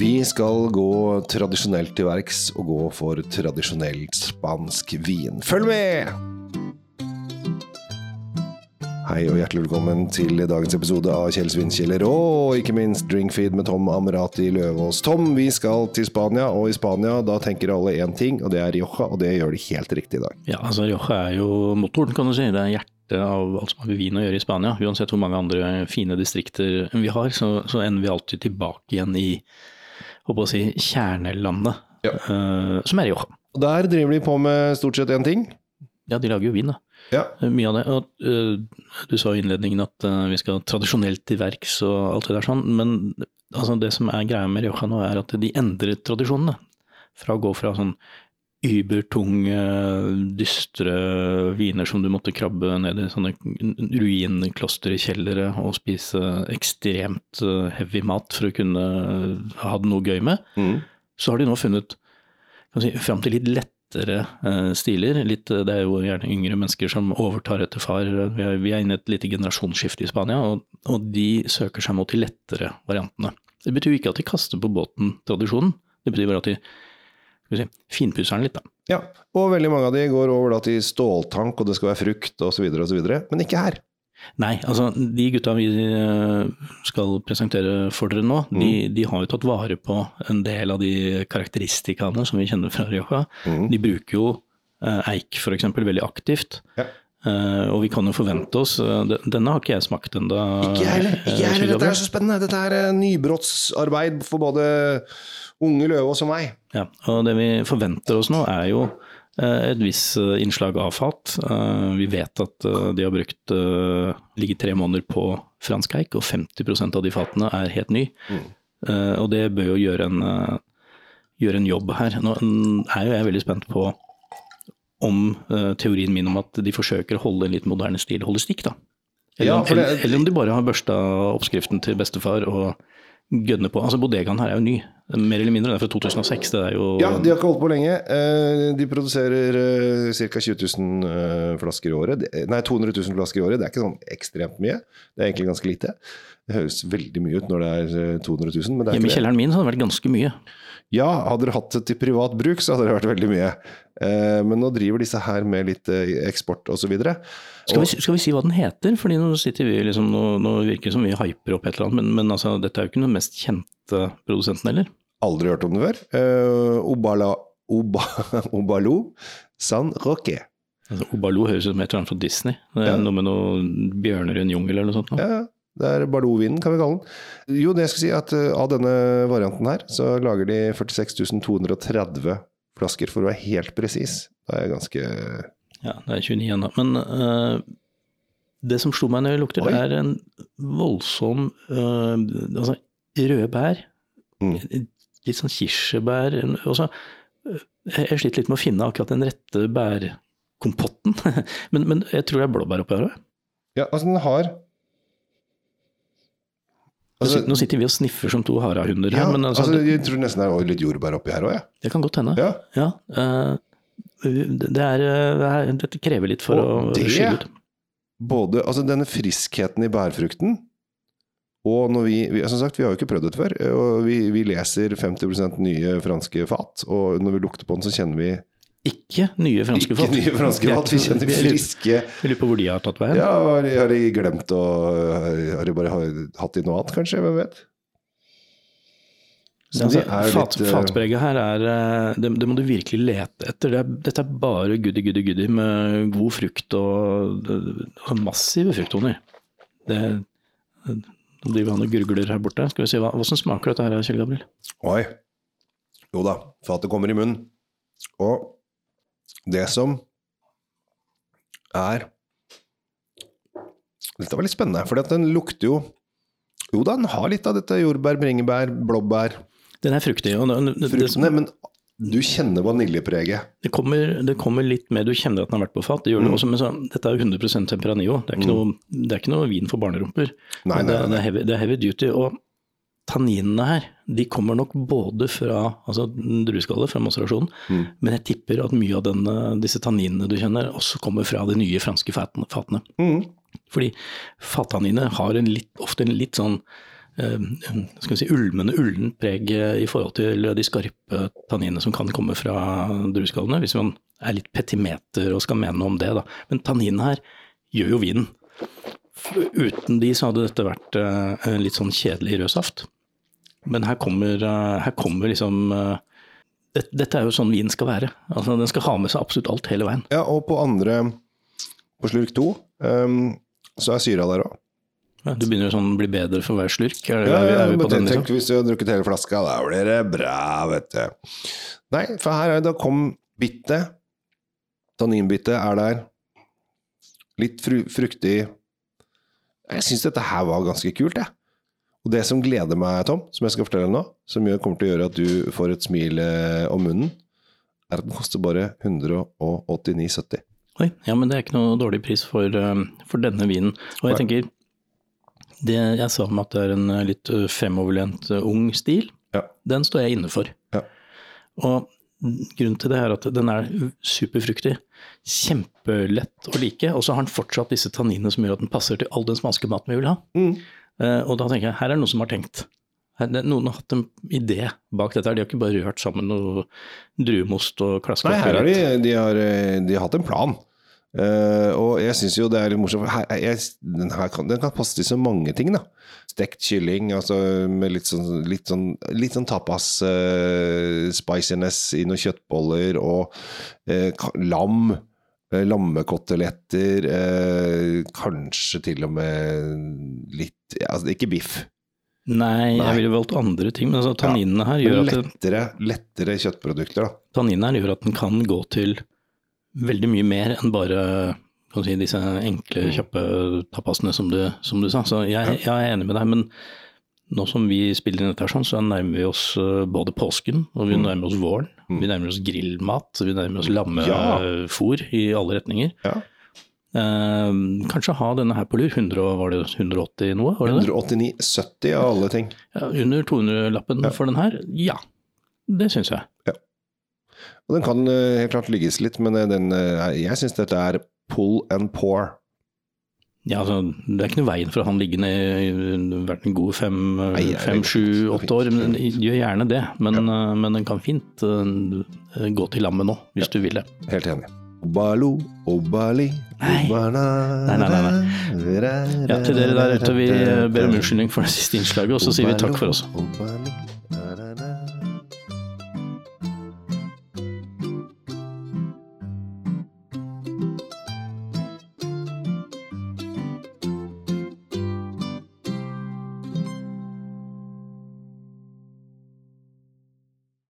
Vi skal gå tradisjonelt til verks og gå for tradisjonelt spansk vin. Følg med! Hei og hjertelig velkommen til dagens episode av Kjell Svinkjeller og ikke minst Drinkfeed med Tom Amrati Løvaas. Tom, vi skal til Spania, og i Spania da tenker alle én ting, og det er Rioja, og det gjør de helt riktig i dag. Ja, altså Rioja er jo motoren, kan du si. Det er hjertet av alt som har med vin å gjøre i Spania. Uansett hvor mange andre fine distrikter vi har, så, så ender vi alltid tilbake igjen i håper å si, kjernelandet, Ja. uh, som er Rioja. Og Der driver de på med stort sett én ting. Ja, de lager jo vin, da. Ja. Mye av det. Og, uh, du sa i innledningen at uh, vi skal tradisjonelt til verks og alt det der sånn, men altså, det som er greia med Rioja nå, er at de endrer tradisjonene. Fra å gå fra sånn übertunge, dystre viner som du måtte krabbe ned i sånne ruinkloster i kjellere og spise ekstremt øh, heavy mat for å kunne ha det noe gøy med, Mm. så har de nå funnet kan si, fram til litt lettere eh, stiler. Litt, eh, det er jo gjerne yngre mennesker som overtar etter far. Vi er, vi er inne i et lite generasjonsskifte i Spania, og, og de søker seg mot de lettere variantene. Det betyr jo ikke at de kaster på båten tradisjonen, det betyr bare at de si, finpusser den litt. da. Ja, og veldig mange av de går over da til ståltank, og det skal være frukt osv., osv., men ikke her. Nei, altså de gutta vi eh, skal presentere for dere nå, de, de har jo tatt vare på en del av de karakteristikkene som vi kjenner fra Rioja. Mm. De bruker jo eh, eik f.eks. veldig aktivt. Ja. Eh, og vi kan jo forvente oss de- Denne har ikke jeg smakt ennå. Ikke jeg heller. Dette er så spennende. Dette er nybrottsarbeid for både unge Løvaas og meg. Ja, og det vi forventer oss nå er jo eh, et visst eh, innslag av fat. Eh, Vi vet at de har brukt ligget tre måneder på fransk eik, og 50% av de fatene er helt ny. Mm. Og det bør jo gjøre en, gjøre en jobb her. Nå er jo jeg veldig spent på om teorien min om at de forsøker å holde en litt moderne stil, holder stikk, da. Eller, Ja, det- eller, eller om de bare har børsta oppskriften til bestefar og gønner på. Altså Bodegaen her er jo ny, mer eller mindre. Det er fra 2006. Det er jo Ja, de har ikke holdt på lenge. Eh, De produserer ca. 20 000 eh, flasker i året. Nei, 200 000 flasker i året. Det er ikke sånn ekstremt mye. Det er egentlig ganske lite. Det høres veldig mye ut når det er eh, 200 000, men det Hjemme i kjelleren min så hadde det vært ganske mye. Ja, hadde dere hatt det til privat bruk, så hadde det vært veldig mye. Eh, Men nå driver disse her med litt eh, eksport osv. Skal vi, skal vi si hva den heter? Fordi nå sitter vi liksom, nå, nå virker det som vi hyper opp et eller annet, men, men altså, dette er jo ikke den mest kjente produsenten heller. Aldri hørt om det før. Uh, Obala, Oba, Obalo San Roque. Altså, Obaloo høres ut som et eller annet fra Disney. Det er Ja. noe med noen bjørner i en jungel eller noe sånt. Noe. Ja, det er Bardo-vinen, kan vi kalle den. Jo, det jeg skal si at uh, av denne varianten her, så lager de 46 230 flasker, for å være helt presis. Det er ganske Ja, det er 29 ennå. Men uh, det som slo meg når jeg lukter, Oi. det er en voldsom uh, Altså, røde bær. Mm. Litt sånn kirsebær. Også, øh, jeg sliter litt med å finne akkurat den rette bærkompotten. men, men jeg tror det er blåbær oppi her òg. Ja, altså, den har altså, Nå sitter vi og sniffer som to harahunder ja, men altså, altså, Jeg tror nesten det er litt jordbær oppi her òg, jeg. det kan godt hende. Ja. Ja, øh, det, er, det er, dette krever litt for Og å det- skille ut. Både altså, denne friskheten i bærfrukten og når vi, vi, som sagt, vi har jo ikke prøvd dette før, og vi, vi leser 50% nye franske fat, og når vi lukter på den, så kjenner vi Ikke nye franske fat. ikke nye franske fat, vi kjenner friske Jeg lurer på hvor de har tatt veien. Ja, har de, glemt å Har de bare hatt i noe annet, kanskje? Hvem vet? Så Altså, fat, litt, eh, fatpreget her er eh, det, det må du virkelig lete etter. Det er, dette er bare goody, goody, goody med god frukt og, og massive frukttoner. Det, nå driver han og gurgler her borte. Skal vi se, hva, Hvordan smaker dette her, Kjell Gabriel? Oi. Jo da, fatet kommer i munnen. Og det som er Dette var litt spennende, for den lukter jo Jo da, den har litt av dette jordbær, bringebær, blåbær, Den er fruktig. og det, Fruktene, det, fruktene, men du kjenner vaniljepreget. det, kommer, det kommer litt med Du kjenner at den har vært på fat. Det gjør Mm. også, men så, dette er jo 100% Temperanillo. Det noe, det er ikke noe vin for barnerumper. Nei, nei, det, nei. det, er heavy, det er heavy duty. Og tanninene her, de kommer nok både fra altså drueskallet, fra masserasjonen, Mm. men jeg tipper at mye av den, eh, disse tanninene du kjenner, også kommer fra de nye franske fatene. Mm. Fordi fattanniner har en litt, ofte en litt sånn skal vi si, ulmende, ullent preg i forhold til de skarpe tanninene som kan komme fra drueskallene, hvis man er litt petimeter og skal mene noe om det. Da. Men tanninene her gjør jo vinen. Uten de så hadde dette vært uh, litt sånn kjedelig rød saft. Men her kommer, her kommer liksom det, Dette er jo sånn vin skal være. Altså, den skal ha med seg absolutt alt hele veien. Ja, og på andre, på slurk to, um, så er syra der òg. Ja, du begynner sånn å bli bedre for hver slurk? Er, ja, er vi, er vi på den, tenk liksom? hvis du har drukket hele flaska, da blir det bra, vet du. Nei, for her er det, da kom bittet. Tanninbittet er der. Litt fru, fruktig. Jeg syns dette her var ganske kult, jeg. Og det som gleder meg, Tom, som jeg skal fortelle nå, som kommer til å gjøre at du får et smil eh, om munnen, er at den koster bare 189,70. Oi, ja, men det er ikke noe dårlig pris for, eh, for denne vinen. Og jeg Nei. tenker, det jeg sa om at det er en eh, litt eh, fremoverlent eh, ung stil, Ja. den står jeg inne for. Ja. Og grunnen til det er at den er superfruktig, kjempelett å like, og så har den fortsatt disse tanninene som gjør at den passer til all den spanske maten vi vil ha. Mm. Uh, Og da tenker jeg, her er det noen som har tenkt. Her- Noen har hatt en idé bak dette. her. De har ikke bare rørt sammen noe druemost og klaska Nei, her har de, de, har, de har hatt en plan. Eh, og jeg syns jo det er litt morsomt. Her, jeg, den, her kan, den kan passe til så mange ting, da. Stekt kylling, altså med litt sånn, litt sånn, litt sånn tapas eh, i noen kjøttboller, og uh, lam. Lammekoteletter, kanskje til og med litt altså, Ikke biff, Nei, Nei. jeg ville valgt andre ting. Men altså, tanninene her gjør ja, lettere, at det, lettere kjøttprodukter. da tanninene her gjør at den kan gå til veldig mye mer enn bare kan si, disse enkle, Mm. kjappe tapasene som du, som du sa. Så jeg, jeg er enig med deg. Men nå som vi spiller inn dette, sånn, så nærmer vi oss eh, både påsken og vi Mm. nærmer oss våren. Mm. Vi nærmer oss grillmat, vi nærmer oss Ja. lammefôr i alle retninger. Ja. Eh, kanskje ha denne her på lur. 100, var det 180 noe? Var det det? 189,70 av alle ting. Ja, under 200-lappen Ja. for den her? Ja, det syns jeg. Og den kan eh, helt klart ligges litt, men eh, den, eh, jeg syns dette er pull and pour. Ja, altså, Det er ikke noe veien for å ha den liggende i vært en god fem, Nei, fem sju, åtte år. Men gjør gjerne det. Men, ja. men den kan fint gå til lammet nå, hvis du vil det. Helt enig. Obalo, obali, Nei. obana, Nei, nei, nei, Ja, til dere der ute, vi ber om unnskyldning for det siste innslaget, og så sier vi takk for oss. Obalo, obali.